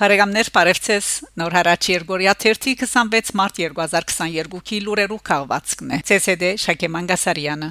Բարեկամներ, բարևձեզ։ Նոր հարաճ Երգորիա 26 մարտ 2022-ի լուրերով քաղվածքն է։ ՑՍԴ Շակե Մանգասարյանը։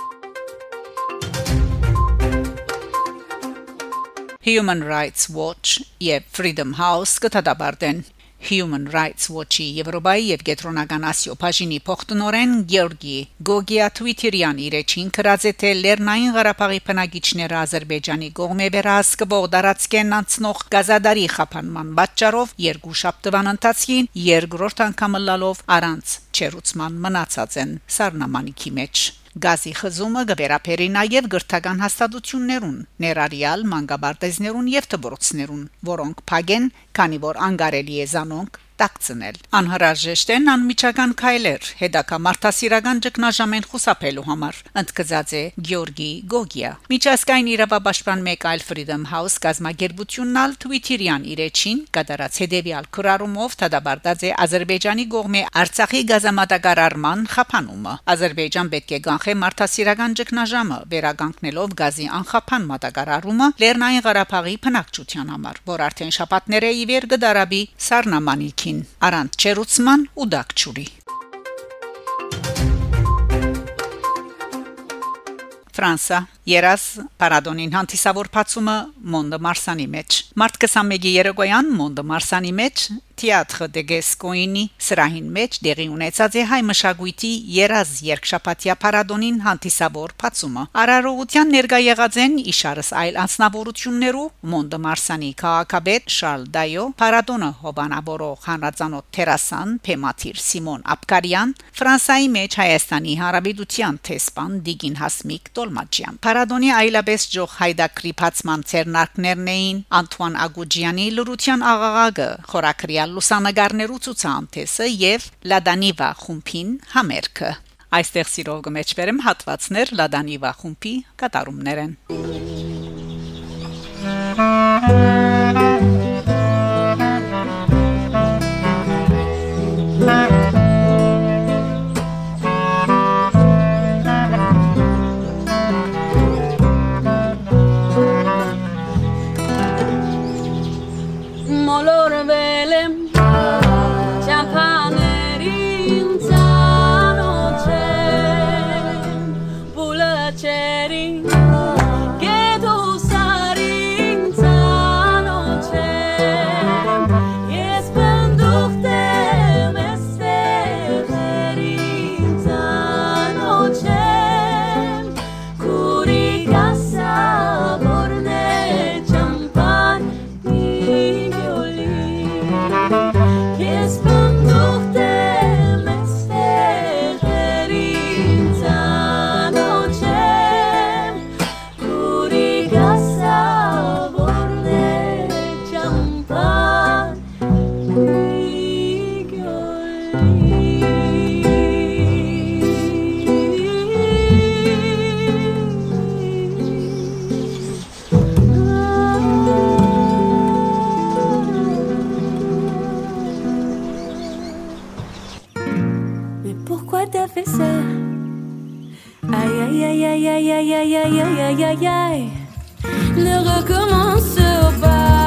Human Rights Watch եւ Freedom House կտադաբարտեն Human Rights Watch-ի Եվրոպայի եւ Կենտրոնական Ասիո բաժինի փոխտնօրեն Գեորգի Գոգիա Թվիտերյան իրեջին կրած է թե Լեռնային Ղարաբաղի բնակիչները Ադրբեջանի կողմէ վերահսկվող դարածքեն անցնող գազադարի խափանման պատճառով երկու շաբթվան ընթացքին երկրորդ անգամ լալով առանց չերուցման մնացած են Սառնամանիքի մեջ Գազի խզումը գվերապերի նաև գրթական հաստատություններուն, ներառյալ մանկաբարձներուն եւ դպրոցներուն, որոնք փագեն, քանի որ անգարելի է զանոնք տակցնել։ Անհրաժեշտ են անմիջական քայլեր հետակա մարդասիրական ճգնաժամեն խուսափելու համար, ընդգծած է Գյորգի Գոգիա։ Միջազգային իրավապաշտպան մեկ այլ Freedom House գազագերբությունն ալ Twitter-յան իրեջին կդարած հետեւյալ քրարումով դադարած է Ադրբեջանի կողմի Արցախի գազամատակարարման խափանումը։ Ադրբեջան պետք է կանխե մարդասիրական ճգնաժամը վերագանքնելով գազի անխափան մատակարարումը Լեռնային Ղարաբաղի բնակչության համար, որ արդեն շաբաթները ի վեր կդարաբի Սառնամանիքի ներքին առանց չերուցման ու դակչուրի Ֆրանսա Երաս Պարադոնին հանդիսավոր փացումը Մոնդո Մարսանի մեջ Մարտ 21-ի Երեգոյան Մոնդո Մարսանի մեջ Թեատր դե Գեսկոինի սրահին մեջ դեղի ունեցած է հայ մշակույթի երազ երկշապատյա Պարադոնին հանդիսավոր փացումը Արարողության ներկա եղած են իշարս այլ անձնավորություններու Մոնդո Մարսանի քաղաքաբեդ Շարլ Դայո Պարադոնը հովանավորող հանրազանոթ Թերասան Փեմաթիր Սիմոն Աբկարյան Ֆրանսայի մեջ Հայաստանի Հանրապետության տեսփան Դիգին Հասմիկ Տոլմաչյան։ Փարադոնի այլաբես ջող հայդակրի բացման ցերնակներն էին Անտուան Ագուջյանի լրության աղաղակը, խորակրյալ լուսանգարներու ցուցանտեսը եւ Լադանիվա խումբին համերգը։ Այստեղ սիրով կմեջբերեմ հատվածներ Լադանիվա խումբի կատարումներեն։ You. Aïe aïe aïe aïe aïe aïe aïe aïe aïe aïe aïe. Ne recommence pas.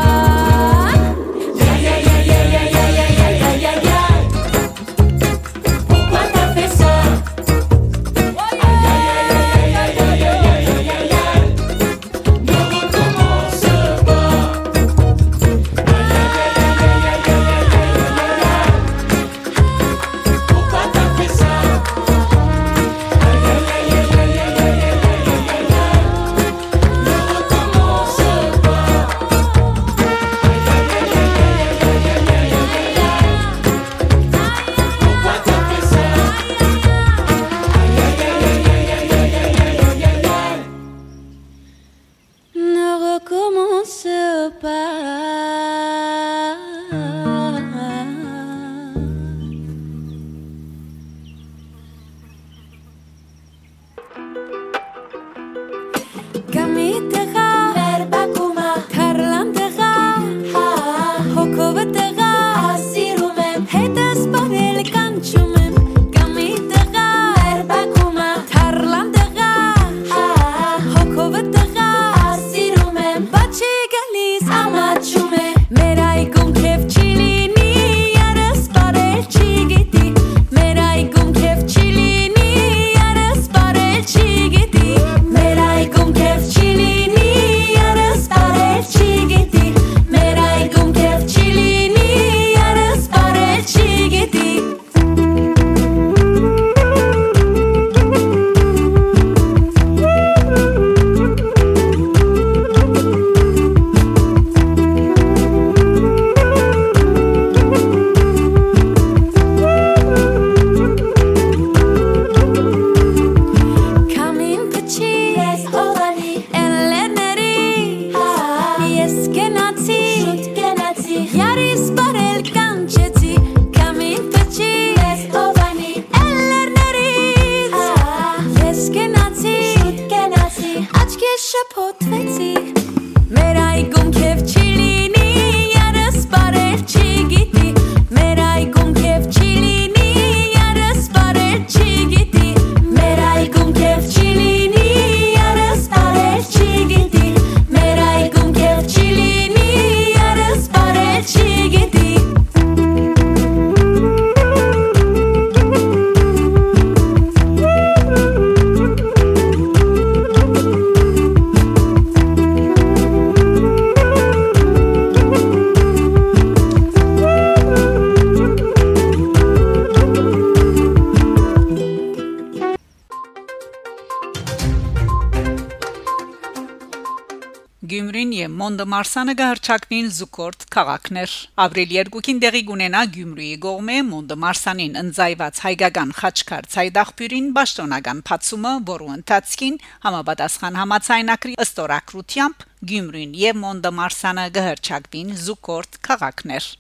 Մոնդը Մարսանը գահրճակվին զուկորտ քաղաքներ ապրիլ 2-ին դեղի կունենա Գյումրիի գողմե Մոնդը Մարսանին ընձայված հայկական խաչքար ցայդախբյուրին պաշտոնական փացումը որու ընթացքին համապատասխան համացայնակրի ըստորակրությամբ Գյումրին եւ Մոնդը Մարսանը գահրճակվին զուկորտ քաղաքներ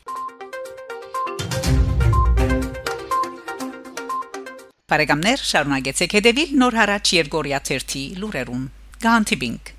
Բարեկամներ շարունակեցեք հետևել Նոր հարաճ Երգորիա 1-ի լուրերուն Գանտիբինգ